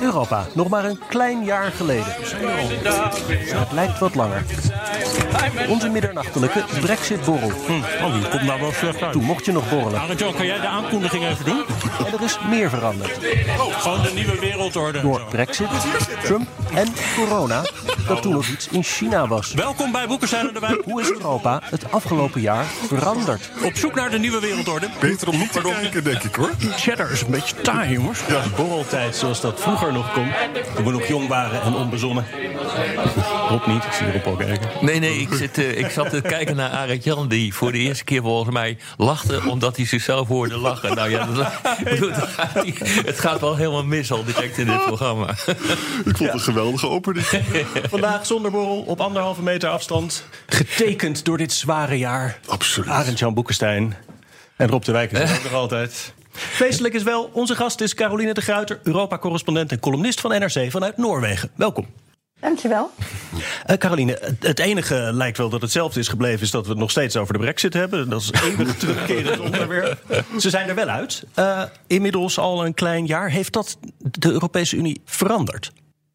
Europa, nog maar een klein jaar geleden. Het lijkt wat langer. Onze middernachtelijke Brexit-borrel. Hm, oh, die komt nou wel slecht uit. Toen mocht je nog borrelen. Arend kan jij de aankondiging even doen? En er is meer veranderd. Gewoon de nieuwe wereldorde. Door Brexit, Trump en corona, dat toen nog iets in China was. Welkom bij Boekenstein en de Wijk. Hoe is Europa het afgelopen jaar veranderd? Op zoek naar de nieuwe wereldorde. Beter om niet te kijken, denk ik hoor. Cheddar is een beetje taai, jongens. Ja, borreltijd zoals dat vroeger nog kon. Toen we nog jong waren en onbezonnen. Rob niet, ik zie Rob al kijken. Nee, nee, ik, zit, eh, ik zat te kijken naar Arend Jan... die voor de eerste keer volgens mij lachte... omdat hij zichzelf hoorde lachen. Nou ja, dat, bedoel, het gaat wel helemaal mis al direct in dit programma. Ik vond het een geweldige opening. Vandaag zonder borrel op anderhalve meter afstand. Getekend door dit zware jaar. Absoluut. Arend-Jan Boekenstein. En Rob de Wijk is er ook nog altijd. Feestelijk is wel, onze gast is Caroline de Gruiter... Europa-correspondent en columnist van NRC vanuit Noorwegen. Welkom. Dankjewel. Eh Caroline, het- enige lijkt wel dat hetzelfde is gebleven... is dat we het nog steeds over de brexit hebben. Dat is eeuwig terugkerend onderwerp. Ze zijn er wel uit. Eh, inmiddels al een klein jaar. Heeft dat de Europese Unie veranderd?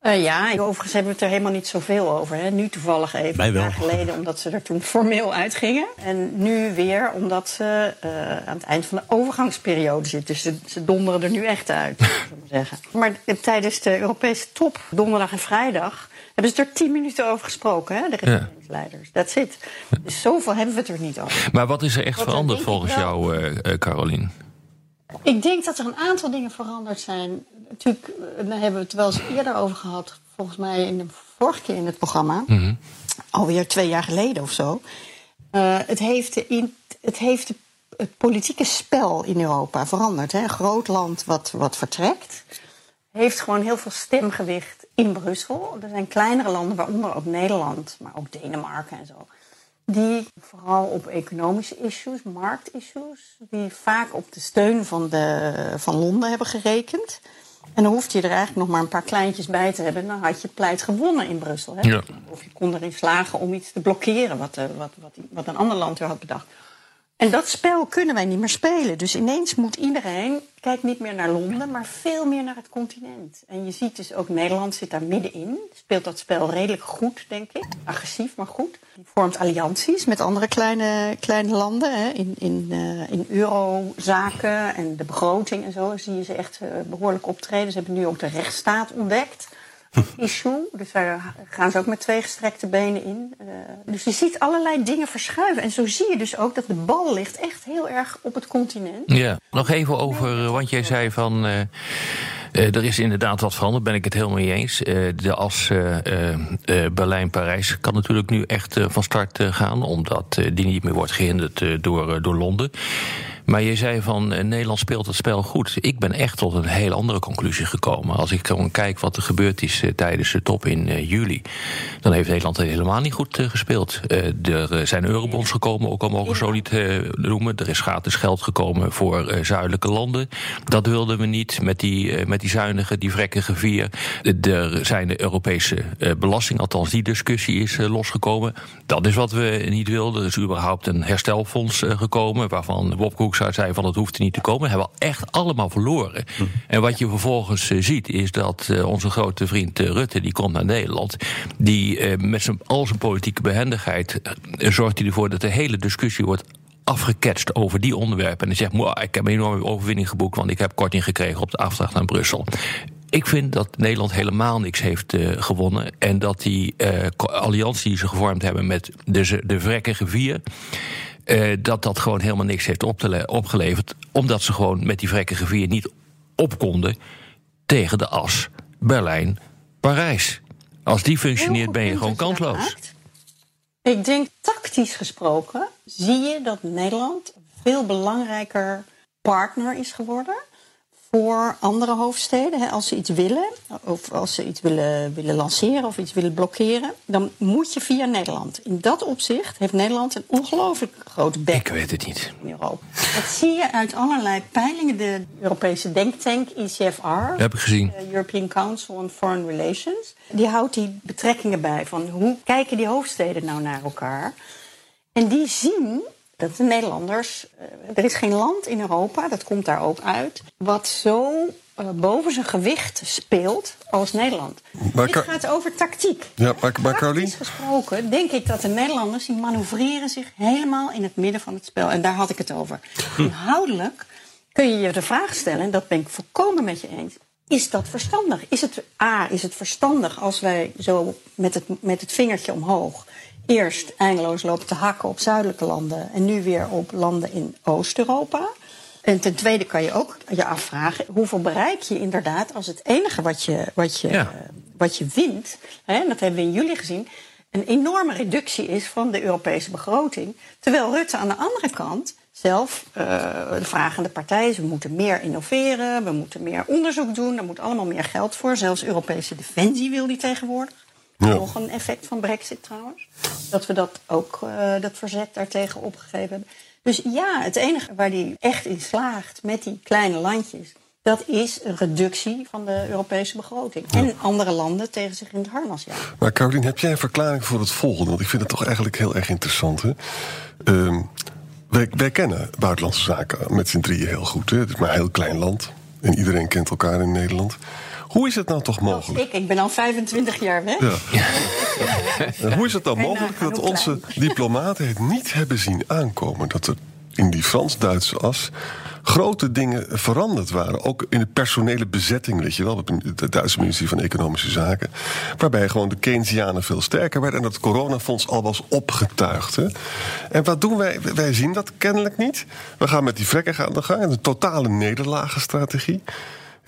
Eh, ja, overigens hebben we het er helemaal niet zoveel over. Hè. Nu toevallig even een jaar geleden, omdat ze er toen formeel uitgingen. En nu weer omdat ze eh, aan het eind van de overgangsperiode zitten. Dus ze, ze donderen er nu echt uit, we maar zeggen. Maar tijdens de Europese top, donderdag en vrijdag... hebben ze er tien minuten over gesproken, hè, de regeringsleiders. That's it. Dus zoveel hebben we het er niet over. Maar wat is er echt Wat er veranderd volgens jou, eh, Carolien? Ik denk dat er een aantal dingen veranderd zijn. Natuurlijk, eh, daar hebben we het wel eens eerder over gehad. Volgens mij in de vorige keer in het programma. Alweer twee jaar geleden of zo. Eh, het heeft, de in, het, heeft de, het politieke spel in Europa veranderd. Hè. Een groot land wat, wat vertrekt. Heeft gewoon heel veel stemgewicht in Brussel. Er zijn kleinere landen, waaronder ook Nederland, maar ook Denemarken en zo die vooral op economische issues, marktissues, die vaak op de steun van, de, van Londen hebben gerekend. En dan hoefde je er eigenlijk nog maar een paar kleintjes bij te hebben. Dan had je pleit gewonnen in Brussel. Hè? Ja. Of je kon erin slagen om iets te blokkeren wat, eh, wat, wat, wat een ander land weer had bedacht. En dat spel kunnen wij niet meer spelen. Dus ineens moet iedereen, kijk niet meer naar Londen, maar veel meer naar het continent. En je ziet dus ook Nederland zit daar middenin. Speelt dat spel redelijk goed, denk ik. Agressief, maar goed. Vormt allianties met andere kleine, kleine landen. Hè. In, in, eh, in eurozaken en de begroting en zo zie je ze echt eh, behoorlijk optreden. Ze hebben nu ook de rechtsstaat ontdekt issue. Dus daar gaan ze ook met twee gestrekte benen in. Eh, dus je ziet allerlei dingen verschuiven. En zo zie je dus ook dat de bal ligt echt heel erg op het continent. Ja, nog even over, eh, want jij zei van. eh, er is inderdaad wat veranderd, ben ik het helemaal mee eens. De as Berlijn-Parijs kan natuurlijk nu echt van start gaan, omdat die niet meer wordt gehinderd eh, door, door Londen. Maar je zei van eh, Nederland speelt het spel goed. Ik ben echt tot een heel andere conclusie gekomen. Als ik gewoon kijk wat er gebeurd is eh, tijdens de top in eh, juli, dan heeft Nederland helemaal niet goed gespeeld. Er zijn eurobonds gekomen, ook al mogen we zo niet noemen. Er is gratis geld gekomen voor zuidelijke landen. Dat wilden we niet met die, met die zuinige, die vrekkige vier. Er zijn de Europese belasting, althans die discussie is losgekomen. Dat is wat we niet wilden. Er is überhaupt een herstelfonds gekomen, waarvan Bob Koekstra zei van het hoeft er niet te komen. Hebben we echt allemaal verloren. En wat je vervolgens eh, ziet, is dat eh, onze grote vriend eh, Rutte, die komt naar Nederland, die met zijn, al zijn politieke behendigheid eh, zorgt hij ervoor dat de hele discussie wordt afgeketst over die onderwerpen. En hij zegt, "Mwah, ik heb een enorme overwinning geboekt... want ik heb korting gekregen op de afdracht naar Brussel. Ik vind dat Nederland helemaal niks heeft gewonnen... en dat die co- alliantie die ze gevormd hebben met de, de vrekkige vier... eh, dat dat gewoon helemaal niks heeft opgeleverd... omdat ze gewoon met die vrekkige vier niet op konden... tegen de as Berlijn-Parijs. Als die functioneert ben je gewoon je kansloos. Ik denk tactisch gesproken zie je dat Nederland een veel belangrijker partner is geworden voor andere hoofdsteden. Hè, als ze iets willen, of als ze iets willen, willen lanceren of iets willen blokkeren, dan moet je via Nederland. In dat opzicht heeft Nederland een ongelooflijk grote bek. Ik weet het niet. In Europa. Dat zie je uit allerlei peilingen. De Europese denktank ECFR, heb ik gezien. de European Council on Foreign Relations, die houdt die betrekkingen bij van hoe kijken die hoofdsteden nou naar elkaar. En die zien dat de Nederlanders. eh, Er is geen land in Europa, dat komt daar ook uit. wat zo eh, boven zijn gewicht speelt als Nederland. Maar Dit gaat over tactiek. Ja, maar, maar gesproken denk ik dat de Nederlanders die manoeuvreren zich helemaal in het midden van het spel. En daar had ik het over. Inhoudelijk kun je je de vraag stellen, en dat ben ik volkomen met je eens. Is dat verstandig? Is het, A, is het verstandig als wij zo met het, met het vingertje omhoog eerst eindeloos lopen te hakken op zuidelijke landen en nu weer op landen in Oost-Europa? En ten tweede kan je ook je afvragen: hoeveel bereik je inderdaad als het enige wat je, wat je, Ja. eh, wat je wint, hè, en dat hebben we in juli gezien, een enorme reductie is van de Europese begroting. Terwijl Rutte aan de andere kant zelf eh, de vragende partij is: we moeten meer innoveren, we moeten meer onderzoek doen, er moet allemaal meer geld voor. Zelfs Europese defensie wil die tegenwoordig. Ja. Nog een effect van Brexit trouwens. Dat we dat ook, eh, dat verzet daartegen opgegeven hebben. Dus ja, het enige waar die echt in slaagt met die kleine landjes, dat is een reductie van de Europese begroting. En andere landen tegen zich in het harnas jagen. maar Carolien, heb jij een verklaring voor het volgende? Want ik vind het toch eigenlijk heel erg interessant. Hè? Ehm, wij, wij kennen buitenlandse zaken met z'n drieën heel goed. Hè? Het is maar een heel klein land. En iedereen kent elkaar in Nederland. Hoe is het nou toch mogelijk? Ik, ik ben al 25 jaar weg. Ja. Hoe is het nou En, eh, mogelijk dat onze diplomaten het niet hebben zien aankomen? Dat er in die Frans-Duitse as grote dingen veranderd waren. Ook in de personele bezetting, weet je wel. De Duitse ministerie van Economische Zaken. Waarbij gewoon de Keynesianen veel sterker werden. En dat coronafonds al was opgetuigd. Hè. En wat doen wij? Wij zien dat kennelijk niet. We gaan met die vrekken aan de gang. Een totale nederlagenstrategie.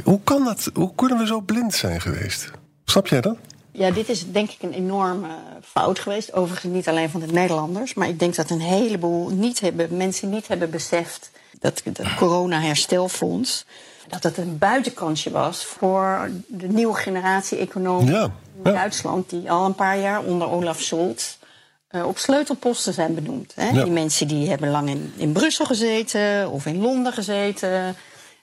Hoe kan dat? Hoe kunnen we zo blind zijn geweest? Snap jij dat? Ja, dit is denk ik een enorme fout geweest. Overigens niet alleen van de Nederlanders. Maar ik denk dat een heleboel niet hebben, mensen niet hebben beseft... dat het corona-herstelfonds... dat het een buitenkansje was voor de nieuwe generatie economen Ja, in. Duitsland... die al een paar jaar onder Olaf Scholz eh, op sleutelposten zijn benoemd. Hè? Ja. Die mensen die hebben lang in, in Brussel gezeten of in Londen gezeten...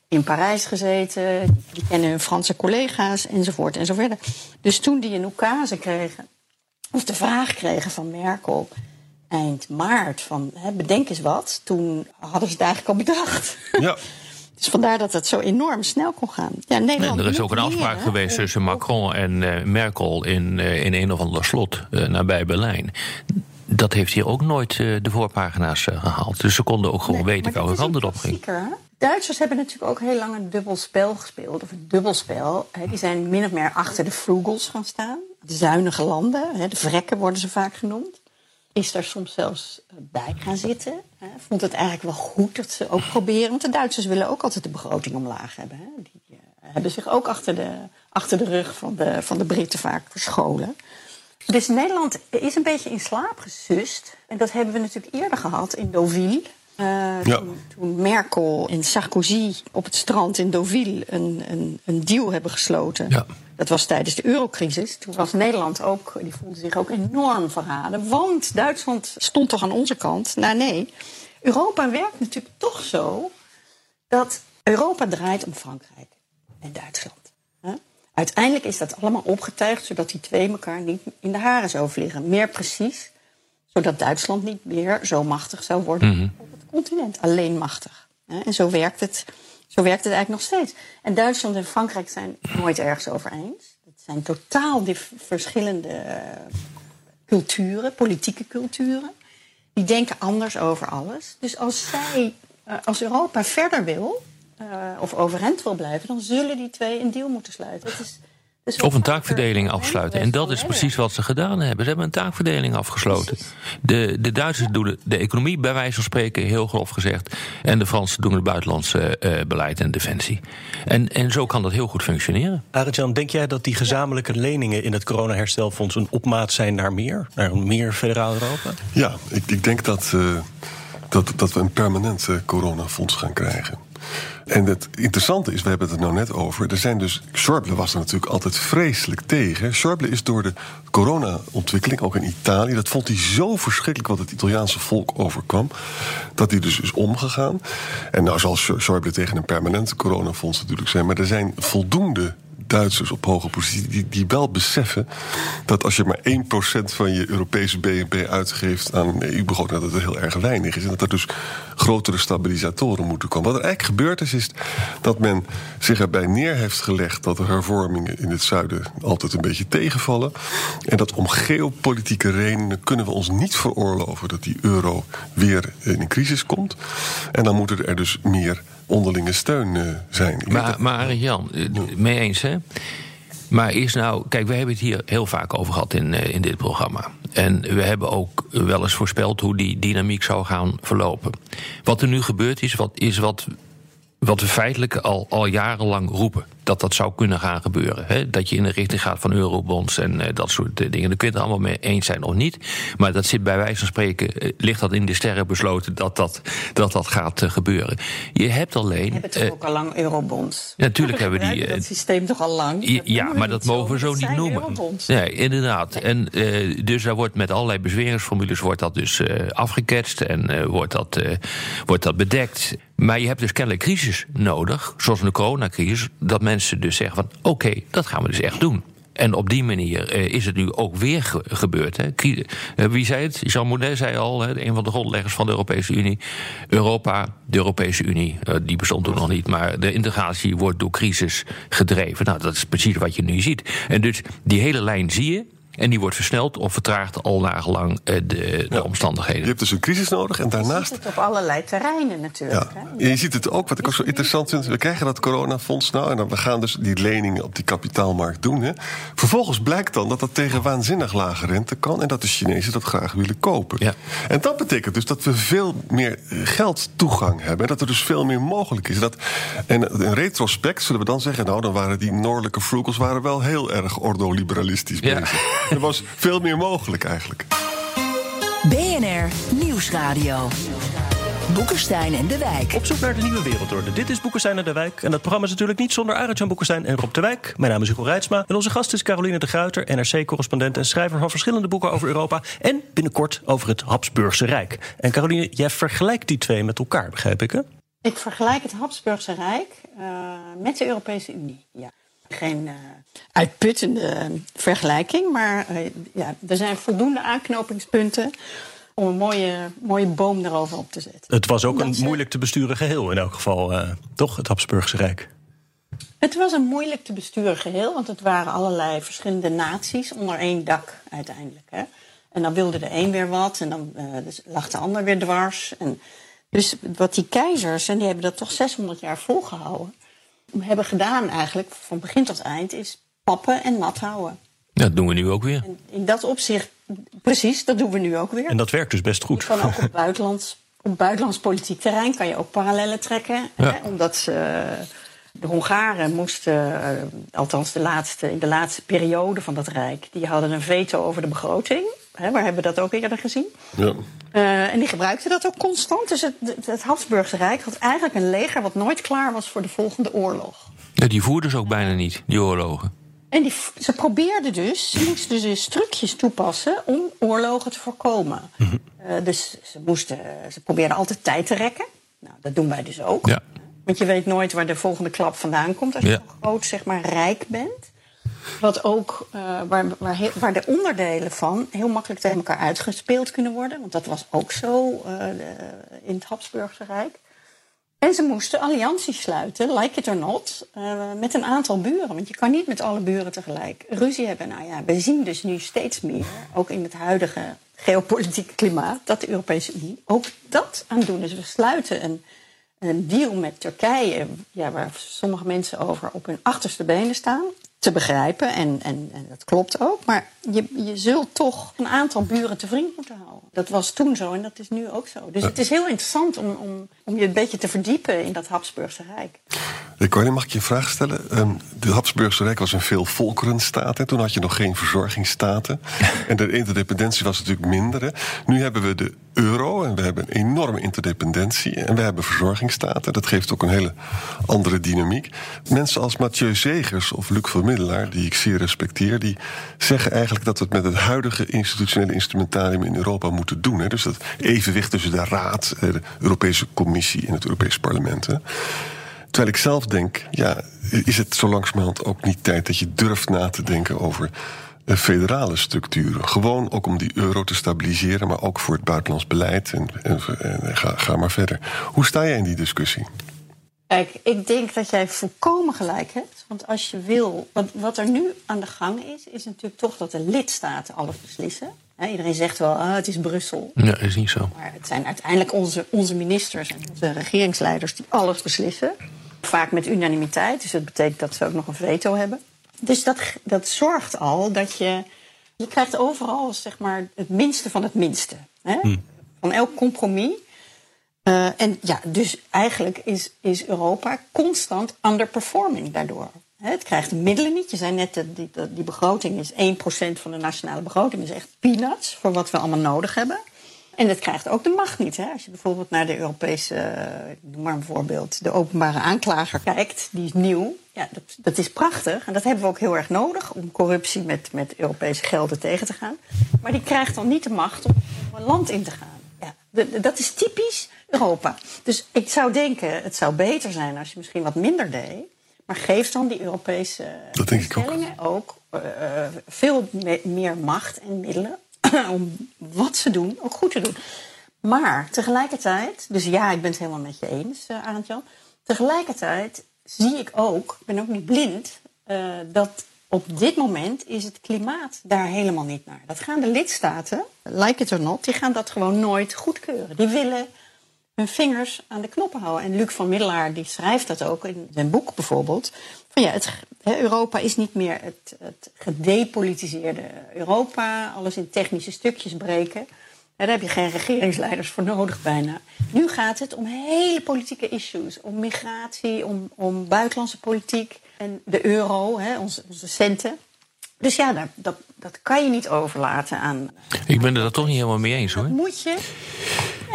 in Parijs gezeten, die kennen hun Franse collega's enzovoort en zo verder. Dus toen die een oekase kregen, of de vraag kregen van Merkel eind maart van hè, bedenk eens wat, toen hadden ze het eigenlijk al bedacht. Ja. Dus vandaar dat het zo enorm snel kon gaan. Ja, Nederland En er is ook een afspraak geweest tussen Macron en eh, Merkel in, eh, in een of ander slot eh, nabij Berlijn. Dat heeft hier ook nooit de voorpagina's eh, gehaald. Dus ze konden ook gewoon Nee, weten welke kant het op ging. klassieker? Duitsers hebben natuurlijk ook heel lang een dubbel spel gespeeld. Of een dubbelspel. Hè. Die zijn min of meer achter de frugals gaan staan. De zuinige landen, hè, de vrekken worden ze vaak genoemd. Is daar soms zelfs eh, bij gaan zitten. Hè. Vond het eigenlijk wel goed dat ze ook proberen. Want de Duitsers willen ook altijd de begroting omlaag hebben. Hè. Die eh, hebben zich ook achter de, achter de rug van de, van de Britten vaak verscholen. Dus Nederland is een beetje in slaap gesust. En dat hebben we natuurlijk eerder gehad in Deauville. Eh, Ja. toen, toen Merkel en Sarkozy op het strand in Deauville een, een, een deal hebben gesloten. Ja. Dat was tijdens de eurocrisis. Toen was Nederland ook, die voelde zich ook enorm verraden. Want Duitsland stond toch aan onze kant? Nou nee, Europa werkt natuurlijk toch zo dat Europa draait om Frankrijk en Duitsland. Uiteindelijk is dat allemaal opgetuigd zodat die twee elkaar niet in de haren zouden vliegen. Meer precies, zodat Duitsland niet meer zo machtig zou worden op het continent. Alleen machtig. En zo werkt, het, zo werkt het eigenlijk nog steeds. En Duitsland en Frankrijk zijn het nooit ergens over eens. Het zijn totaal verschillende eh, culturen, politieke culturen. Die denken anders over alles. Dus als zij, eh, als Europa verder wil, eh, of overeind wil blijven, dan zullen die twee een deal moeten sluiten. Het is, Of een taakverdeling afsluiten. En dat is precies wat ze gedaan hebben. Ze hebben een taakverdeling afgesloten. De, de Duitsers doen de, de economie, bij wijze van spreken, heel grof gezegd. En de Fransen doen het buitenlandse eh, beleid en defensie. En, en zo kan dat heel goed functioneren. Arend-Jan, denk jij dat die gezamenlijke leningen in het coronaherstelfonds een opmaat zijn naar meer? Naar een meer federaal Europa? Ja, ik, ik denk dat, eh, dat, dat we een permanent eh, coronafonds gaan krijgen. En het interessante is, we hebben het er nou net over. Er zijn dus. Schäuble was er natuurlijk altijd vreselijk tegen. Schäuble is door de corona-ontwikkeling, ook in Italië. dat vond hij zo verschrikkelijk wat het Italiaanse volk overkwam. dat hij dus is omgegaan. En nou zal Schäuble tegen een permanente coronafonds natuurlijk zijn. maar er zijn voldoende Duitsers op hoge positie die, die wel beseffen dat als je maar 1% van je Europese BNP uitgeeft aan een EU-begroting, dat het heel erg weinig is. En dat er dus grotere stabilisatoren moeten komen. Wat er eigenlijk gebeurd is, is dat men zich erbij neer heeft gelegd dat de hervormingen in het zuiden altijd een beetje tegenvallen. En dat om geopolitieke redenen kunnen we ons niet veroorloven dat die euro weer in een crisis komt. En dan moeten er dus meer onderlinge steun uh, zijn. Maar, maar Jan, uh, mee eens hè? Maar is nou, kijk, we hebben het hier heel vaak over gehad in, uh, in dit programma. En we hebben ook wel eens voorspeld hoe die dynamiek zou gaan verlopen. Wat er nu gebeurd is, wat, is wat, wat we feitelijk al, al jarenlang roepen dat dat zou kunnen gaan gebeuren. Hè? Dat je in de richting gaat van eurobonds en uh, dat soort uh, dingen. Daar kun je het allemaal mee eens zijn of niet. Maar dat zit bij wijze van spreken, uh, ligt dat in de sterren besloten dat dat, dat, dat gaat gebeuren. Je hebt alleen. We hebben toch ook al lang eurobonds? Ja, natuurlijk hebben we die. dat systeem toch al lang? Ja, ja maar dat mogen we zo niet noemen. Nee, inderdaad. En dus daar wordt met allerlei bezweringsformules wordt dat dus afgeketst en wordt, dat, wordt dat bedekt. Maar je hebt dus kennelijk crisis nodig, zoals de coronacrisis, dat dus zeggen van oké, dat gaan we dus echt doen. En op die manier uh, is het nu ook weer ge gebeurd. Hè. Uh, wie zei het? Jean Monnet zei al, hè, een van de grondleggers van de Europese Unie. Europa, de Europese Unie, uh, die bestond toen nog niet. Maar de integratie wordt door crisis gedreven. Nou, dat is precies wat je nu ziet. En dus die hele lijn zie je. En die wordt versneld of vertraagd al nagelang de, de ja. omstandigheden. Je hebt dus een crisis nodig en daarnaast. Je ziet het op allerlei terreinen natuurlijk. Ja. Hè? Je ziet het ook, wat ik ook zo interessant vind. We krijgen dat coronafonds nou en dan we gaan dus die leningen op die kapitaalmarkt doen. Hè. Vervolgens blijkt dan dat dat tegen waanzinnig lage rente kan en dat de Chinezen dat graag willen kopen. Ja. En dat betekent dus dat we veel meer geldtoegang hebben. En dat er dus veel meer mogelijk is. Dat, en in retrospect zullen we dan zeggen, nou dan waren die noordelijke frugals waren wel heel erg ordoliberalistisch Ja. bezig. Er was veel meer mogelijk eigenlijk. BNR Nieuwsradio. Boekenstein en de Wijk. Op zoek naar de nieuwe wereldorde. Dit is Boekenstein en de Wijk. En dat programma is natuurlijk niet zonder Arend-Jan Boekenstein en Rob de Wijk. Mijn naam is Hugo Reitsma. En onze gast is Caroline de Gruiter, NRC-correspondent en schrijver van verschillende boeken over Europa. En binnenkort over het Habsburgse Rijk. En Caroline, jij vergelijkt die twee met elkaar, begrijp ik hè? Ik vergelijk het Habsburgse Rijk uh, met de Europese Unie. Ja. Geen uh, uitputtende vergelijking, maar uh, ja, er zijn voldoende aanknopingspunten om een mooie, mooie boom erover op te zetten. Het was ook Dat een ze- moeilijk te besturen geheel in elk geval, eh, toch? Het Habsburgse Rijk. Het was een moeilijk te besturen geheel, want het waren allerlei verschillende naties onder één dak uiteindelijk. Hè? En dan wilde de een weer wat en dan uh, dus lag de ander weer dwars. En dus wat die keizers, en die hebben dat toch 600 jaar volgehouden, hebben gedaan eigenlijk van begin tot eind, is pappen en nat houden. Dat doen we nu ook weer. En in dat opzicht, precies, dat doen we nu ook weer. En dat werkt dus best Je goed. kan ook op buitenlands, op buitenlands politiek terrein kan je ook parallellen trekken. Ja. Hè, omdat ze, de Hongaren moesten, eh, althans de laatste, in de laatste periode van dat rijk, die hadden een veto over de begroting. Hè, waar hebben we dat ook eerder gezien? Ja. Eh, en die gebruikten dat ook constant. Dus het, het, het Habsburgse Rijk had eigenlijk een leger wat nooit klaar was voor de volgende oorlog. Ja, die voerden ze ook bijna niet, die oorlogen. En die, ze probeerden dus, ze moesten dus trucjes toepassen om oorlogen te voorkomen. Eh, dus ze, moesten, ze probeerden altijd tijd te rekken. Nou, dat doen wij dus ook. Ja. Want je weet nooit waar de volgende klap vandaan komt als je Ja. nog groot, zeg maar, rijk bent. Wat ook, eh, waar, waar, waar de onderdelen van heel makkelijk tegen elkaar uitgespeeld kunnen worden. Want dat was ook zo eh, in het Habsburgse Rijk. En ze moesten allianties sluiten, like it or not, eh, met een aantal buren. Want je kan niet met alle buren tegelijk ruzie hebben. Nou ja, we zien dus nu steeds meer, ook in het huidige geopolitieke klimaat, dat de Europese Unie ook dat aan doen is. We sluiten een, een deal met Turkije, ja, waar sommige mensen over op hun achterste benen staan. Te begrijpen, en, en, en dat klopt ook. Maar je, je zult toch een aantal buren te vriend moeten houden. Dat was toen zo en dat is nu ook zo. Dus het is heel interessant om, om, om je een beetje te verdiepen in dat Habsburgse Rijk. Ricardo, mag ik je een vraag stellen? Ehm, de Habsburgse Rijk was een veel volkerenstaat. Hè? Toen had je nog geen verzorgingsstaten. en de interdependentie was natuurlijk minder. Hè? Nu hebben we de euro en we hebben een enorme interdependentie. En we hebben verzorgingsstaten. Dat geeft ook een hele andere dynamiek. Mensen als Mathieu Zegers of Luc van Middelaar, die ik zeer respecteer, die zeggen eigenlijk dat we het met het huidige institutionele instrumentarium in Europa moeten doen. Hè? Dus dat evenwicht tussen de Raad, eh, de Europese Commissie en het Europees Parlement. Hè? Terwijl ik zelf denk, ja, is het zo langzamerhand ook niet tijd dat je durft na te denken over federale structuren. Gewoon ook om die euro te stabiliseren, maar ook voor het buitenlands beleid. En, en, en ga, ga maar verder. Hoe sta jij in die discussie? Kijk, ik denk dat jij volkomen gelijk hebt. Want als je wil. Wat, wat er nu aan de gang is, is natuurlijk toch dat de lidstaten alles beslissen. He, iedereen zegt wel, ah, het is Brussel. Ja, is niet zo. Maar het zijn uiteindelijk onze, onze ministers en onze regeringsleiders die alles beslissen. Vaak met unanimiteit, dus dat betekent dat ze ook nog een veto hebben. Dus dat, dat zorgt al dat je. Je krijgt overal zeg maar, het minste van het minste. Hè? Van elk compromis. Uh, en ja, dus eigenlijk is, is Europa constant underperforming daardoor. Hè, het krijgt de middelen niet. Je zei net, dat die, die begroting is 1% van de nationale begroting. Dat is echt peanuts voor wat we allemaal nodig hebben. En het krijgt ook de macht niet. Hè? Als je bijvoorbeeld naar de Europese, noem maar een voorbeeld, de openbare aanklager kijkt, die is nieuw. Ja, dat, dat is prachtig. En dat hebben we ook heel erg nodig om corruptie met, met Europese gelden tegen te gaan. Maar die krijgt dan niet de macht om een land in te gaan. Ja, dat is typisch Europa. Dus ik zou denken, het zou beter zijn als je misschien wat minder deed. Maar geef dan die Europese dat ik ook. ook uh, veel meer macht en middelen om wat ze doen ook goed te doen. Maar tegelijkertijd, dus ja, ik ben het helemaal met je eens, uh, Arend Jan. Tegelijkertijd zie ik ook, ik ben ook niet blind, uh, dat op dit moment is het klimaat daar helemaal niet naar. Dat gaan de lidstaten, like it or not, die gaan dat gewoon nooit goedkeuren. Die willen hun vingers aan de knoppen houden. En Luc van Middelaar die schrijft dat ook in zijn boek bijvoorbeeld. Van ja, het, Europa is niet meer het, het gedepolitiseerde Europa. Alles in technische stukjes breken. Daar heb je geen regeringsleiders voor nodig bijna. Nu gaat het om hele politieke issues. Om migratie, om, om buitenlandse politiek. En de euro, hè, onze, onze centen. Dus ja, dat, dat, dat, kan je niet overlaten aan. Ik ben het er toch niet helemaal mee eens hoor. Dat moet je.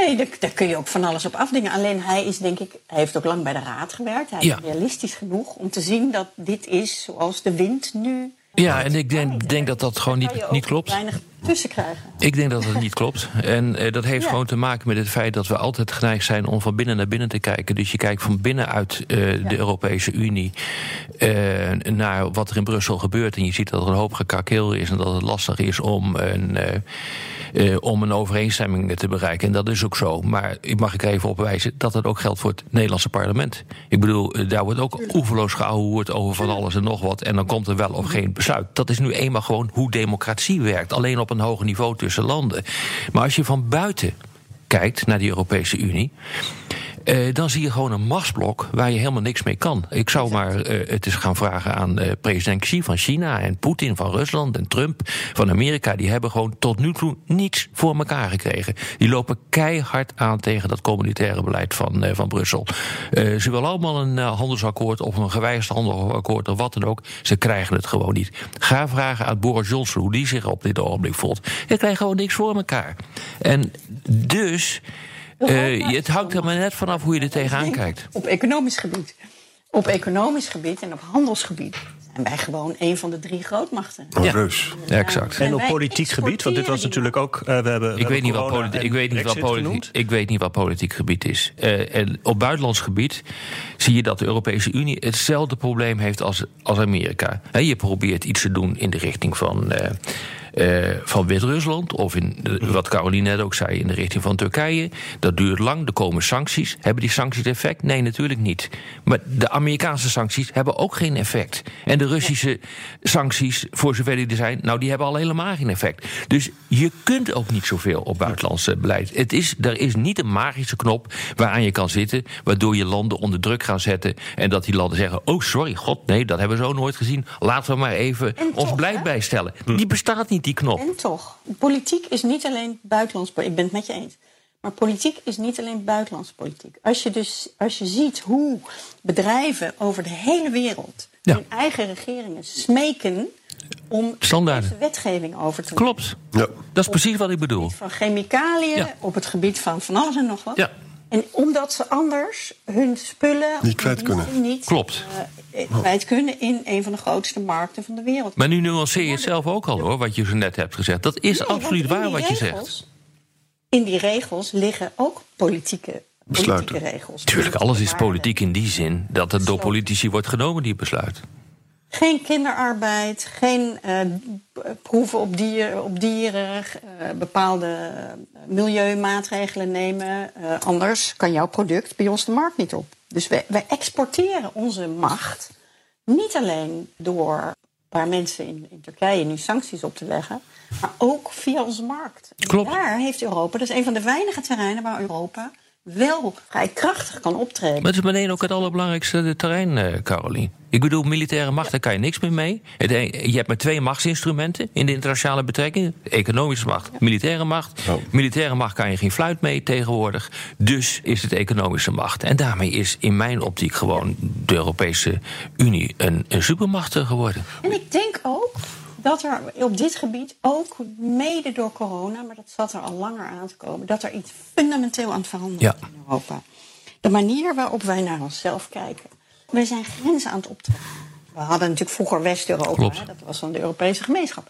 Nee, daar, daar, kun je ook van alles op afdingen. Alleen hij is, denk ik, hij heeft ook lang bij de raad gewerkt. Hij Ja. is realistisch genoeg om te zien dat dit is zoals de wind nu. Ja, en ik denk, denk dat dat gewoon niet, niet klopt. Weinig tussen krijgen. Ik denk dat het niet klopt. En eh, dat heeft Ja. gewoon te maken met het feit dat we altijd geneigd zijn om van binnen naar binnen te kijken. Dus je kijkt van binnenuit eh de Europese Unie eh, naar wat er in Brussel gebeurt. En je ziet dat er een hoop gekakeel is en dat het lastig is om een. eh, om een overeenstemming te bereiken. En dat is ook zo. Maar ik mag ik even op wijzen dat dat ook geldt voor het Nederlandse parlement. Ik bedoel, daar wordt ook oeverloos geouwehoerd over van alles en nog wat. En dan komt er wel of geen besluit. Dat is nu eenmaal gewoon hoe democratie werkt. Alleen op een hoger niveau tussen landen. Maar als je van buiten kijkt naar die Europese Unie. Eh, dan zie je gewoon een machtsblok waar je helemaal niks mee kan. Ik zou maar eh, het eens gaan vragen aan eh, president Xi van China en Poetin van Rusland en Trump van Amerika. Die hebben gewoon tot nu toe niets voor elkaar gekregen. Die lopen keihard aan tegen dat communitaire beleid van, eh, van Brussel. Eh, ze willen allemaal een handelsakkoord of een gewijzigd handelsakkoord of wat dan ook. Ze krijgen het gewoon niet. Ga vragen aan Boris Johnson hoe die zich op dit ogenblik voelt. Je krijgt gewoon niks voor elkaar. En dus. Eh, het hangt er maar net vanaf hoe je er tegenaan kijkt. Op economisch gebied. Op economisch gebied en op handelsgebied zijn wij gewoon een van de drie grootmachten. Een Ja. reus. Ja, exact. En op politiek gebied, want dit was natuurlijk ook. eh, we hebben, we Ik hebben weet, niet wat corona politi- en ik, weet niet wat politiek, ik weet niet wat politiek gebied is. Eh, en op buitenlands gebied zie je dat de Europese Unie hetzelfde probleem heeft als, als Amerika. Hè, je probeert iets te doen in de richting van. eh, eh, van Wit-Rusland, of in de- wat Caroline net ook zei, in de richting van Turkije. Dat duurt lang, er komen sancties. Hebben die sancties effect? Nee, natuurlijk niet. Maar de Amerikaanse sancties hebben ook geen effect. En de Russische sancties, voor zover die er zijn, nou, die hebben al helemaal geen effect. Dus je kunt ook niet zoveel op buitenlands eh, beleid. Het is, er is niet een magische knop waaraan je kan zitten, waardoor je landen onder druk gaan zetten. En dat die landen zeggen: Oh, sorry, god, nee, dat hebben we zo nooit gezien. Laten we maar even En ons beleid hè? bijstellen. Die bestaat niet. Niet die knop. En toch, politiek is niet alleen buitenlands politiek. Ik ben het met je eens. Maar politiek is niet alleen buitenlandse politiek. Als je dus als je ziet hoe bedrijven over de hele wereld Ja. hun eigen regeringen smeken om Standaarden. deze wetgeving over te nemen. Klopt. Ja. Dat is precies wat ik bedoel. Van chemicaliën, Ja. op het gebied van van alles en nog wat. Ja. En omdat ze anders hun spullen Niet kwijt kunnen. niet, Klopt. eh, eh, kwijt kunnen in een van de grootste markten van de wereld. Maar nu nuanceer je het zelf ook al hoor, wat je zo net hebt gezegd. Dat is Nee, absoluut waar wat je zegt. In die regels liggen ook politieke, Besluiten. politieke regels. Tuurlijk, alles is politiek in die zin dat het door politici wordt genomen, die besluit. Geen kinderarbeid, geen eh, proeven op, dier, op dieren, eh, bepaalde eh, milieumaatregelen nemen. Eh, anders kan jouw product bij ons de markt niet op. Dus wij, wij exporteren onze macht niet alleen door een paar mensen in, in Turkije nu sancties op te leggen, maar ook via onze markt. En Klopt. Daar heeft Europa, dat is een van de weinige terreinen waar Europa wel vrij krachtig kan optreden. Maar het is meteen ook het allerbelangrijkste terrein, eh Carolien. Ik bedoel, militaire macht, daar kan je niks meer mee. Het een- Je hebt maar twee machtsinstrumenten in de internationale betrekkingen. Economische macht, militaire macht. Oh. Militaire macht kan je geen fluit mee tegenwoordig. Dus is het economische macht. En daarmee is in mijn optiek gewoon de Europese Unie een, een supermacht geworden. En ik denk ook dat er op dit gebied, ook mede door corona, maar dat zat er al langer aan te komen, dat er iets fundamenteel aan het veranderen Ja. is in Europa. De manier waarop wij naar onszelf kijken. Wij zijn grenzen aan het optrekken. We hadden natuurlijk vroeger West-Europa, dat was dan de Europese gemeenschap.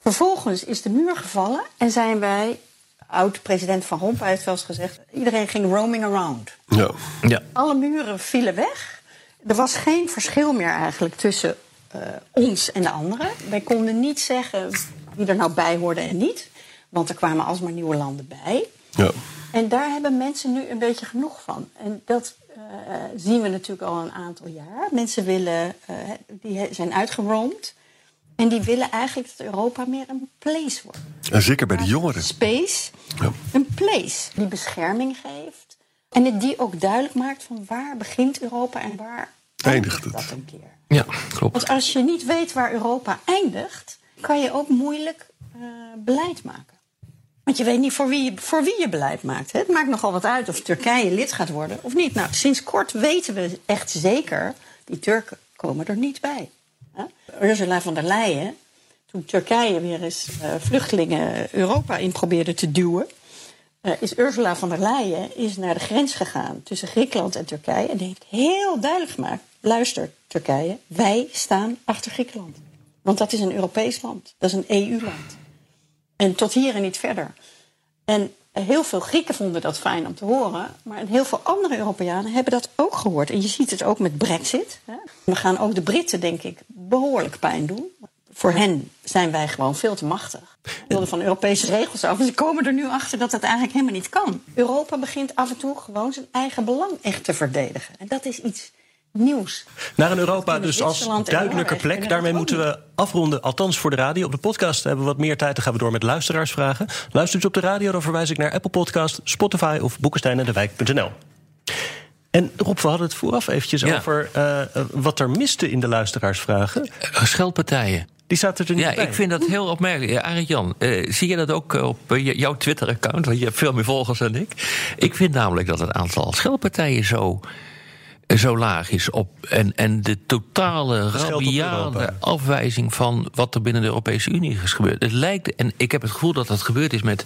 Vervolgens is de muur gevallen en zijn wij, oud-president Van Rompuy heeft wel eens gezegd, iedereen ging roaming around. Ja. Ja. Alle muren vielen weg. Er was geen verschil meer eigenlijk tussen eh, ons en de anderen. Wij konden niet zeggen wie er nou bij hoorde en niet. Want er kwamen alsmaar nieuwe landen bij. ja. En daar hebben mensen nu een beetje genoeg van. En dat eh, zien we natuurlijk al een aantal jaar. Mensen willen, eh, die zijn uitgeroomd. En die willen eigenlijk dat Europa meer een place wordt. En zeker bij de jongeren. Space, Ja. een place die bescherming geeft. En die ook duidelijk maakt van waar begint Europa en waar Eindigt eindigt het. dat een keer. Ja, klopt. Want als je niet weet waar Europa eindigt, kan je ook moeilijk eh, beleid maken. Want je weet niet voor wie je, voor wie je beleid maakt. Hè? Het maakt nogal wat uit of Turkije lid gaat worden of niet. Nou, sinds kort weten we echt zeker, die Turken komen er niet bij. Hè? Ursula von der Leyen, toen Turkije weer eens eh, vluchtelingen Europa in probeerde te duwen... eh, is Ursula von der Leyen is naar de grens gegaan tussen Griekenland en Turkije... en heeft heel duidelijk gemaakt, luister Turkije, wij staan achter Griekenland. Want dat is een Europees land, dat is een EU-land. En tot hier en niet verder. En heel veel Grieken vonden dat fijn om te horen. Maar heel veel andere Europeanen hebben dat ook gehoord. En je ziet het ook met Brexit. We gaan ook de Britten, denk ik, behoorlijk pijn doen. Voor hen zijn wij gewoon veel te machtig. We wilden van Europese regels af. En ze komen er nu achter dat dat eigenlijk helemaal niet kan. Europa begint af en toe gewoon zijn eigen belang echt te verdedigen. En dat is iets nieuws. Naar een Europa dus als duidelijke plek. Daarmee moeten we afronden, althans voor de radio. Op de podcast hebben we wat meer tijd. Dan gaan we door met luisteraarsvragen. Luistert u op de radio, dan verwijs ik naar Apple Podcast, Spotify of boekensteinendewijk.nl. En Rob, we hadden het vooraf eventjes Ja. over eh, eh, wat er miste in de luisteraarsvragen. Eh, Scheldpartijen. Die zaten er niet Ja, bij. ik vind dat heel opmerkelijk. Ja, Arend Jan, eh, zie je dat ook op jouw Twitter-account? Want je hebt veel meer volgers dan ik. Ik vind namelijk dat het aantal scheldpartijen zo, zo laag is. Op, en, en de totale Europa. afwijzing van wat er binnen de Europese Unie is gebeurd. Het lijkt, en ik heb het gevoel dat dat gebeurd is met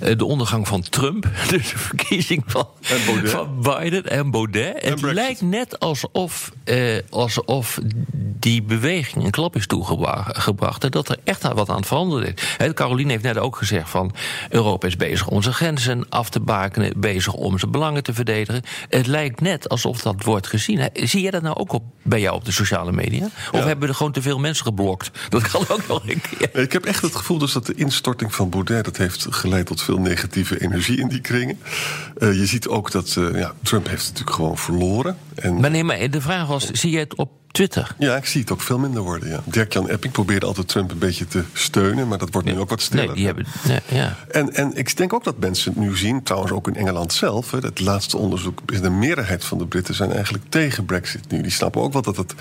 eh, de ondergang van Trump. Dus de verkiezing van, En van Biden en Baudet. het Brexit. lijkt net alsof, eh, alsof die beweging een klap is toegebracht. En dat er echt wat aan het veranderen is. Hè, Caroline heeft net ook gezegd van Europa is bezig om zijn grenzen af te bakenen, bezig om zijn belangen te verdedigen. Het lijkt net alsof dat wordt gezien. Zie jij dat nou ook op, bij jou op de sociale media? Of hebben er gewoon te veel mensen geblokt? Dat kan ook nog een keer. Ik heb echt het gevoel dus dat de instorting van Baudet... dat heeft geleid tot veel negatieve energie in die kringen. Eh, je ziet ook dat eh, ja, Trump heeft natuurlijk gewoon verloren. En Maar nee, maar de vraag was, zie je het op Twitter. Ja, ik zie het ook veel minder worden. Ja. Dirk-Jan Epping probeerde altijd Trump een beetje te steunen, maar dat wordt nu ook wat stiller. Nee, die hebben. Nee, ja. En, en ik denk ook dat mensen het nu zien, trouwens ook in Engeland zelf. hè, Het laatste onderzoek is de meerderheid van de Britten zijn eigenlijk tegen Brexit nu. Die snappen ook wel dat, het,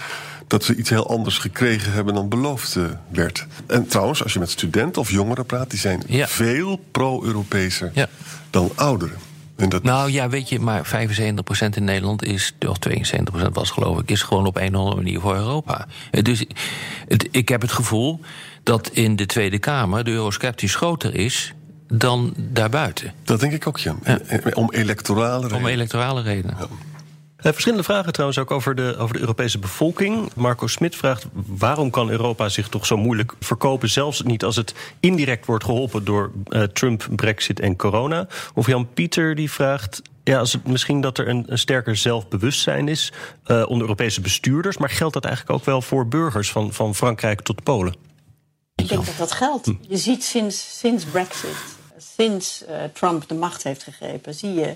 dat ze iets heel anders gekregen hebben dan beloofd eh, werd. En trouwens, als je met studenten of jongeren praat, die zijn Ja. veel pro-Europeeser Ja. dan ouderen. En dat, Nou ja, weet je, maar 75% in Nederland is, of 72% was geloof ik, is gewoon op een of andere manier voor Europa. Dus het, ik heb het gevoel dat in de Tweede Kamer de eurosceptisch groter is dan daarbuiten. dat denk ik ook, ja. En- en- Om electorale Om redenen. electorale redenen. Verschillende vragen trouwens ook over de, over de Europese bevolking. Marco Smit vraagt waarom kan Europa zich toch zo moeilijk verkopen... zelfs niet als het indirect wordt geholpen door eh, Trump, Brexit en corona. Of Jan Pieter die vraagt... Ja, als het, misschien dat er een, een sterker zelfbewustzijn is eh, onder Europese bestuurders... maar geldt dat eigenlijk ook wel voor burgers van, van Frankrijk tot Polen? Ik denk dat dat geldt. Je ziet sinds, sinds Brexit, sinds eh, Trump de macht heeft gegrepen, zie je, eh,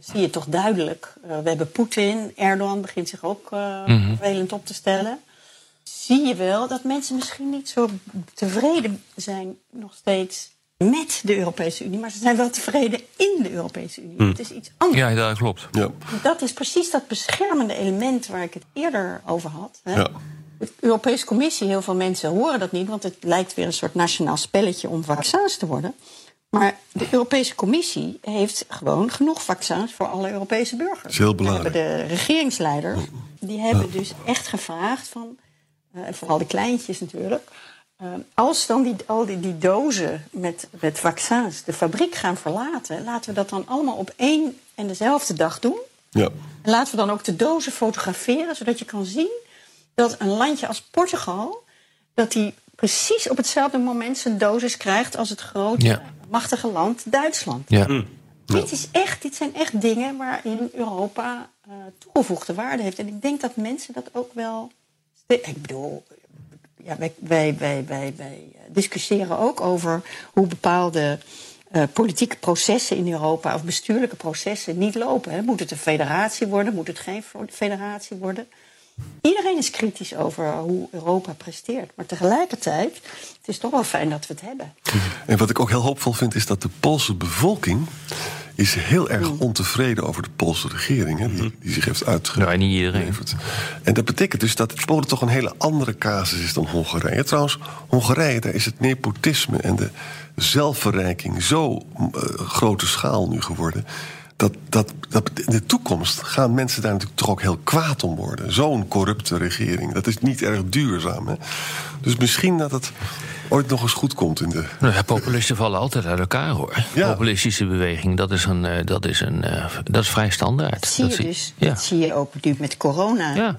zie je toch duidelijk. eh, we hebben Poetin, Erdogan begint zich ook eh, vervelend op te stellen. Zie je wel dat mensen misschien niet zo tevreden zijn nog steeds met de Europese Unie, maar ze zijn wel tevreden in de Europese Unie. Het is iets anders. Ja, dat klopt. Ja. Dat is precies dat beschermende element waar ik het eerder over had. Hè? Ja. De Europese Commissie, heel veel mensen horen dat niet, want het lijkt weer een soort nationaal spelletje om vaccins te worden. Maar de Europese Commissie heeft gewoon genoeg vaccins voor alle Europese burgers. Dat is heel belangrijk. De regeringsleiders, die hebben dus echt gevraagd van, eh, vooral de kleintjes natuurlijk, eh, als dan die, al die, die dozen met, met vaccins de fabriek gaan verlaten, laten we dat dan allemaal op één en dezelfde dag doen. Ja. En laten we dan ook de dozen fotograferen, zodat je kan zien dat een landje als Portugal, dat die precies op hetzelfde moment zijn dosis krijgt als het grote, Ja. Machtige land Duitsland. Ja. Dit, is echt, dit zijn echt dingen waarin Europa eh, toegevoegde waarde heeft. En ik denk dat mensen dat ook wel. Ik bedoel, ja, wij, wij, wij, wij, wij discussiëren ook over hoe bepaalde eh, politieke processen in Europa of bestuurlijke processen niet lopen. Hè. Moet het een federatie worden? Moet het geen federatie worden? Iedereen is kritisch over hoe Europa presteert. Maar tegelijkertijd, het is toch wel fijn dat we het hebben. En wat ik ook heel hoopvol vind, is dat de Poolse bevolking is heel erg ontevreden over de Poolse regering, hè, die, die zich heeft uitgeleverd. Nou, niet iedereen. En dat betekent dus dat Polen toch een hele andere casus is dan Hongarije. Trouwens, Hongarije, daar is het nepotisme en de zelfverrijking zo eh, grote schaal nu geworden. Dat, dat, dat in de toekomst gaan mensen daar natuurlijk toch ook heel kwaad om worden. Zo'n corrupte regering. Dat is niet erg duurzaam. Hè? Dus misschien dat het ooit nog eens goed komt in de. Nou ja, populisten vallen altijd uit elkaar hoor. Ja. Populistische beweging, dat is, een, eh, dat is, een, eh, dat is vrij standaard. Dat zie je zie- dus. Ja. Dat zie je ook nu met corona. Ja.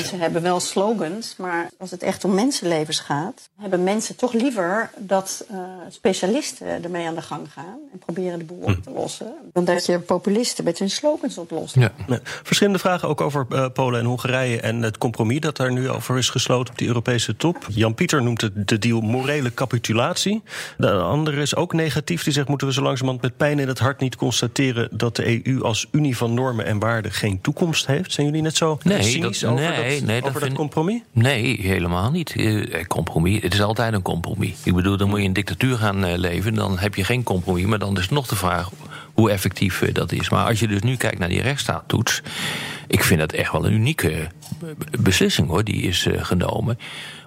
Dus ze hebben wel slogans, maar als het echt om mensenlevens gaat, hebben mensen toch liever dat eh, specialisten ermee aan de gang gaan en proberen de boel op te lossen, dan dat je populisten met hun slogans oplost. Ja. Verschillende vragen ook over eh, Polen en Hongarije en het compromis dat daar nu over is gesloten op die Europese top. Jan-Pieter noemt het de deal morele capitulatie. De andere is ook negatief. Die zegt: moeten we zo langzamerhand met pijn in het hart niet constateren dat de EU als unie van normen en waarden geen toekomst heeft? Zijn jullie net zo Nee, cynisch dat- over, nee, nee, dat over dat vind- compromis? Nee, helemaal niet. Eh, compromis, het is altijd een compromis. Ik bedoel, dan moet je in een dictatuur gaan eh, leven, dan heb je geen compromis. Maar dan is nog de vraag hoe effectief eh, dat is. Maar als je dus nu kijkt naar die rechtsstaattoets, ik vind dat echt wel een unieke eh, beslissing hoor, die is eh, genomen.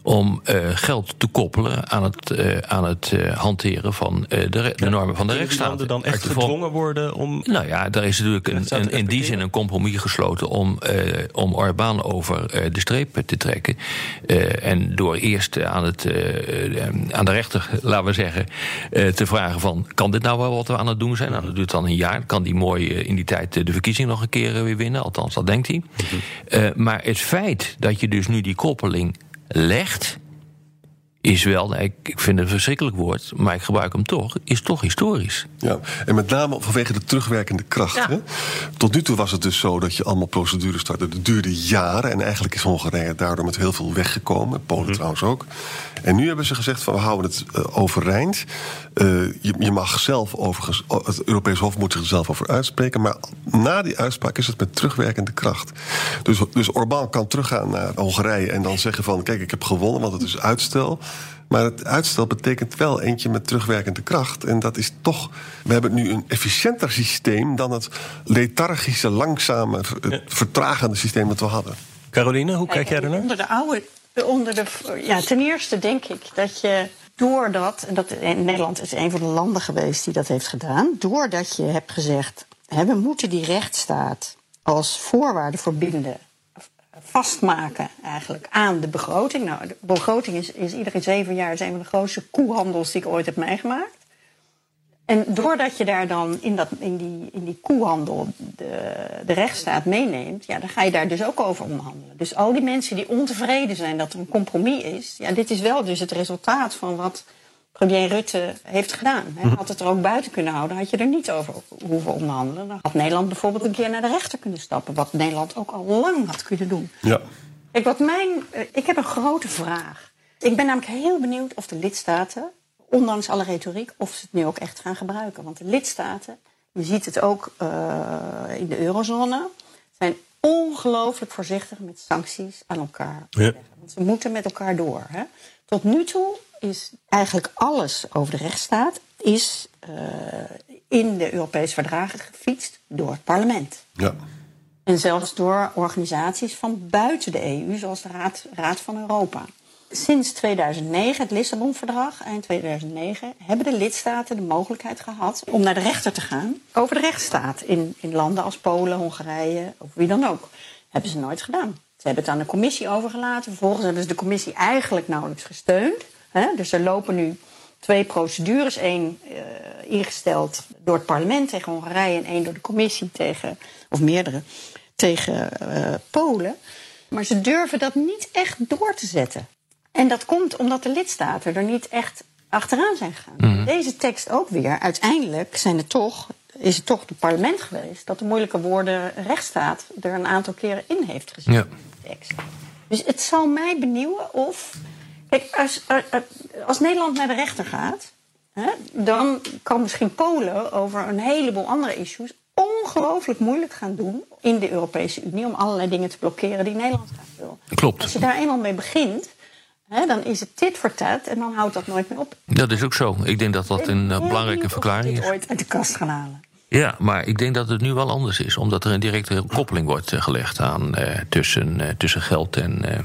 Om eh, geld te koppelen aan het, eh, aan het eh, hanteren van de, de normen van de rechtsstaat. landen dan echt gedwongen worden om. nou ja, daar is natuurlijk een, in die zin een compromis gesloten om, om Orbán over de streep te trekken. En door eerst aan, het, aan de rechter, laten we zeggen, te vragen van... kan dit nou wel wat we aan het doen zijn? Nou, dat duurt dan een jaar. Kan die mooi in die tijd de verkiezing nog een keer weer winnen? Althans, dat denkt hij. Eh, maar het feit dat je dus nu die koppeling legt is wel, ik ik vind het een verschrikkelijk woord, maar ik gebruik hem toch, is toch historisch. Ja, en met name vanwege de terugwerkende kracht. Ja. Hè? Tot nu toe was het dus zo dat je allemaal procedures startte. Dat duurde jaren en eigenlijk is Hongarije daardoor met heel veel weggekomen. Polen trouwens ook. En nu hebben ze gezegd van we houden het eh, overeind. Eh, je, je mag zelf overigens, oh, het Europees Hof moet zich er zelf over uitspreken. Maar na die uitspraak is het met terugwerkende kracht. Dus, dus Orbán kan teruggaan naar Hongarije en dan zeggen van kijk ik heb gewonnen want het is uitstel. Maar het uitstel betekent wel eentje met terugwerkende kracht. En dat is toch. We hebben nu een efficiënter systeem dan het lethargische, langzame, het vertragende systeem dat we hadden. Caroline, hoe kijk jij ernaar? Onder de oude. Onder de, ja, ten eerste denk ik dat je doordat. En dat, Nederland is een van de landen geweest die dat heeft gedaan. Doordat je hebt gezegd. Hè, we moeten die rechtsstaat als voorwaarde verbinden. Vastmaken eigenlijk aan de begroting. Nou, de begroting is, is iedere zeven jaar is een van de grootste koehandels die ik ooit heb meegemaakt. En doordat je daar dan in, dat, in, die, in die koehandel de, de rechtsstaat meeneemt, ja, dan ga je daar dus ook over onderhandelen. Dus al die mensen die ontevreden zijn dat er een compromis is, ja, dit is wel dus het resultaat van wat premier Rutte heeft gedaan. Hij had het er ook buiten kunnen houden, had je er niet over hoeven onderhandelen. Dan had Nederland bijvoorbeeld een keer naar de rechter kunnen stappen, wat Nederland ook al lang had kunnen doen. Ja. Kijk, wat mijn, eh, ik heb een grote vraag. Ik ben namelijk heel benieuwd of de lidstaten, ondanks alle retoriek, of ze het nu ook echt gaan gebruiken. Want de lidstaten, je ziet het ook eh, in de eurozone, zijn ongelooflijk voorzichtig met sancties aan elkaar. Ja. Want ze moeten met elkaar door. Hè? Tot nu toe is eigenlijk alles over de rechtsstaat is, eh, in de Europese verdragen gefietst door het parlement. Ja. En zelfs door organisaties van buiten de EU, zoals de Raad, Raad van Europa. Sinds 2009, het Lissabon-verdrag, eind 2009, hebben de lidstaten de mogelijkheid gehad om naar de rechter te gaan over de rechtsstaat in, in landen als Polen, Hongarije of wie dan ook. Hebben ze nooit gedaan. Ze hebben het aan de commissie overgelaten. Vervolgens hebben ze de commissie eigenlijk nauwelijks gesteund. Hè? Dus er lopen nu twee procedures. één eh, ingesteld door het parlement tegen Hongarije en één door de commissie tegen, of meerdere, tegen eh, Polen. Maar ze durven dat niet echt door te zetten. En dat komt omdat de lidstaten er niet echt achteraan zijn gegaan. Deze tekst ook weer. Uiteindelijk zijn het toch, is het toch het parlement geweest dat de moeilijke woorden rechtsstaat er een aantal keren in heeft gezet. Ja. Dus het zal mij benieuwen of. Kijk, als, als- als Nederland naar de rechter gaat, hè, dan kan misschien Polen over een heleboel andere issues ongelooflijk moeilijk gaan doen in de Europese Unie om allerlei dingen te blokkeren die Nederland graag wil. Klopt. Als je daar eenmaal mee begint, hè, dan is het tit voor tat en dan houdt dat nooit meer op. Dat is ook zo. Ik denk dat dat een eh, belangrijke verklaring is. ooit uit de kast gaan halen. Ja, maar ik denk dat het nu wel anders is. Omdat er een directe koppeling wordt eh, gelegd aan eh, tussen, eh, tussen, geld en, eh,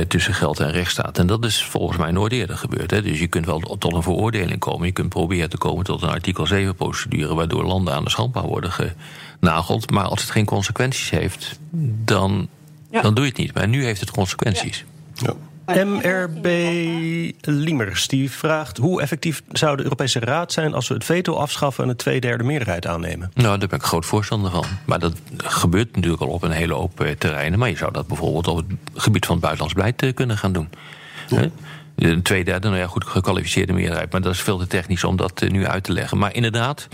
eh, tussen geld en rechtsstaat. En dat is volgens mij nooit eerder gebeurd. Hè. Dus je kunt wel tot een veroordeling komen. Je kunt proberen te komen tot een artikel 7-procedure... waardoor landen aan de schandpaal worden genageld. Maar als het geen consequenties heeft, dan, Ja. dan doe je het niet. Maar nu heeft het consequenties. ja. MRB Liemers die vraagt hoe effectief zou de Europese Raad zijn als we het veto afschaffen en een tweederde meerderheid aannemen? Nou, daar ben ik groot voorstander van. Maar dat gebeurt natuurlijk al op een hele hoop eh, terreinen. Maar je zou dat bijvoorbeeld op het gebied van het buitenlands beleid eh, kunnen gaan doen. Hè? Een tweederde, nou ja, goed, gekwalificeerde meerderheid. Maar dat is veel te technisch om dat eh, nu uit te leggen. Maar inderdaad,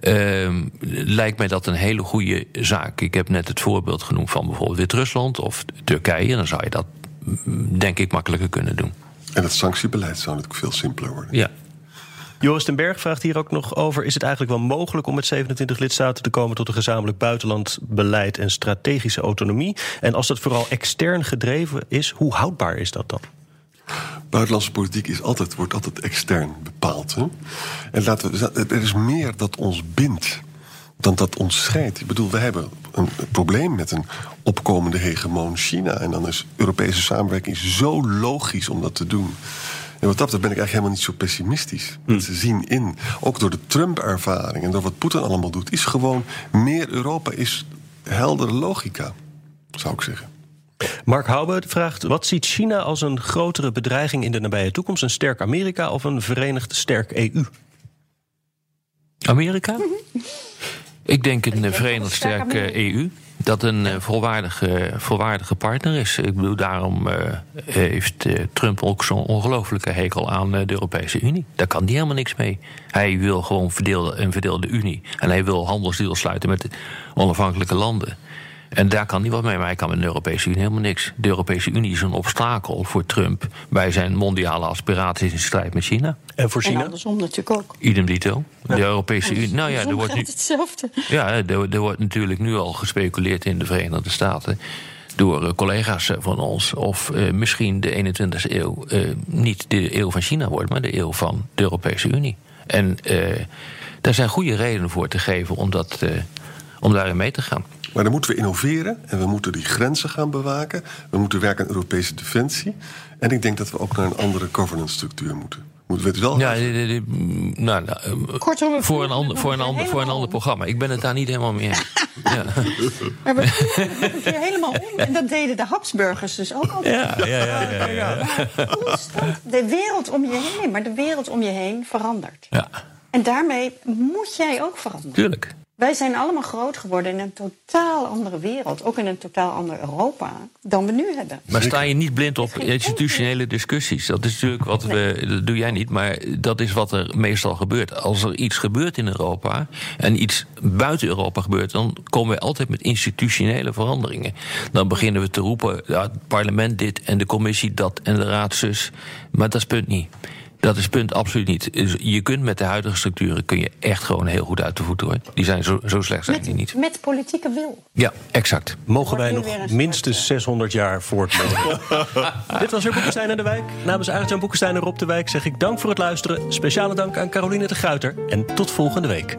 ehm, lijkt mij dat een hele goede zaak. Ik heb net het voorbeeld genoemd van bijvoorbeeld Wit-Rusland of Turkije. Dan zou je dat, denk ik, makkelijker kunnen doen. En het sanctiebeleid zou natuurlijk veel simpeler worden. Ja. Joris den Berg vraagt hier ook nog over: is het eigenlijk wel mogelijk om met 27 lidstaten te komen tot een gezamenlijk buitenland beleid en strategische autonomie? En als dat vooral extern gedreven is, hoe houdbaar is dat dan? Buitenlandse politiek is altijd, wordt altijd extern bepaald. Hè? En laten we, er is meer dat ons bindt dan dat ons scheidt. Ik bedoel, we hebben een probleem met een opkomende hegemoon China. En dan is Europese samenwerking zo logisch om dat te doen. En wat dat betreft ben ik eigenlijk helemaal niet zo pessimistisch. Ze zien in, ook door de Trump-ervaring en door wat Poetin allemaal doet, is gewoon meer Europa is heldere logica, zou ik zeggen. Mark Haube vraagt: wat ziet China als een grotere bedreiging in de nabije toekomst? Een sterk Amerika of een verenigd sterk EU? Amerika? Ik denk een eh, verenigd sterke EU. Dat een eh, volwaardige, volwaardige partner is. Ik bedoel, daarom eh, heeft Trump ook zo'n ongelofelijke hekel aan de Europese Unie. Daar kan hij helemaal niks mee. Hij wil gewoon verdeelde, een verdeelde Unie. En hij wil handelsdeals sluiten met onafhankelijke landen. En daar kan hij wat mee, maar hij kan met de Europese Unie helemaal niks. De Europese Unie is een obstakel voor Trump bij zijn mondiale aspiraties in strijd met China. En voor En China? andersom natuurlijk ook. Idem dito. De Europese Unie. Nou ja, er wordt nu. hetzelfde. Ja, er, er wordt natuurlijk nu al gespeculeerd in de Verenigde Staten. door eh, collega's eh, van ons. of eh, misschien de 21e eeuw eh, niet de eeuw van China wordt. maar de eeuw van de Europese Unie. En eh, daar zijn goede redenen voor te geven om, dat, eh, om daarin mee te gaan. Maar dan moeten we innoveren en we moeten die grenzen gaan bewaken. We moeten werken aan Europese defensie. En ik denk dat we ook naar een andere governance structuur moeten. Moeten we het wel Ja, mm, nou, nou, eh, Kortom, we voor, een ander, voor, een ander, voor een ander programma. Ik ben het daar niet helemaal mee eens. ja. Maar we het nog een keer helemaal om. En dat deden de Habsburgers dus ook al. Ja, ja, ja, ja, ja. Constant de wereld om je heen, maar de wereld om je heen verandert. ja, En daarmee moet jij ook veranderen. tuurlijk. Wij zijn allemaal groot geworden in een totaal andere wereld. Ook in een totaal ander Europa dan we nu hebben. Maar sta je niet blind op institutionele discussies? Dat is natuurlijk wat we. Dat doe jij niet, maar dat is wat er meestal gebeurt. Als er iets gebeurt in Europa en iets buiten Europa gebeurt, dan komen we altijd met institutionele veranderingen. Dan beginnen we te roepen: ja, het parlement dit en de commissie dat en de raad zus. Maar dat is punt niet. Dat is het punt absoluut niet. Dus je kunt met de huidige structuren kun je echt gewoon heel goed uit de voeten hoor. Die zijn zo, zo slecht zijn die niet. Met, met politieke wil. Ja, exact. Mogen wij Wordt nog minstens start, 600 jaar voortleven? Dit was weer Boekenstein en de Wijk. Namens Aart-Jan Boekenstein en Rob de Wijk zeg ik dank voor het luisteren. Speciale dank aan Caroline de Gruiter. En tot volgende week.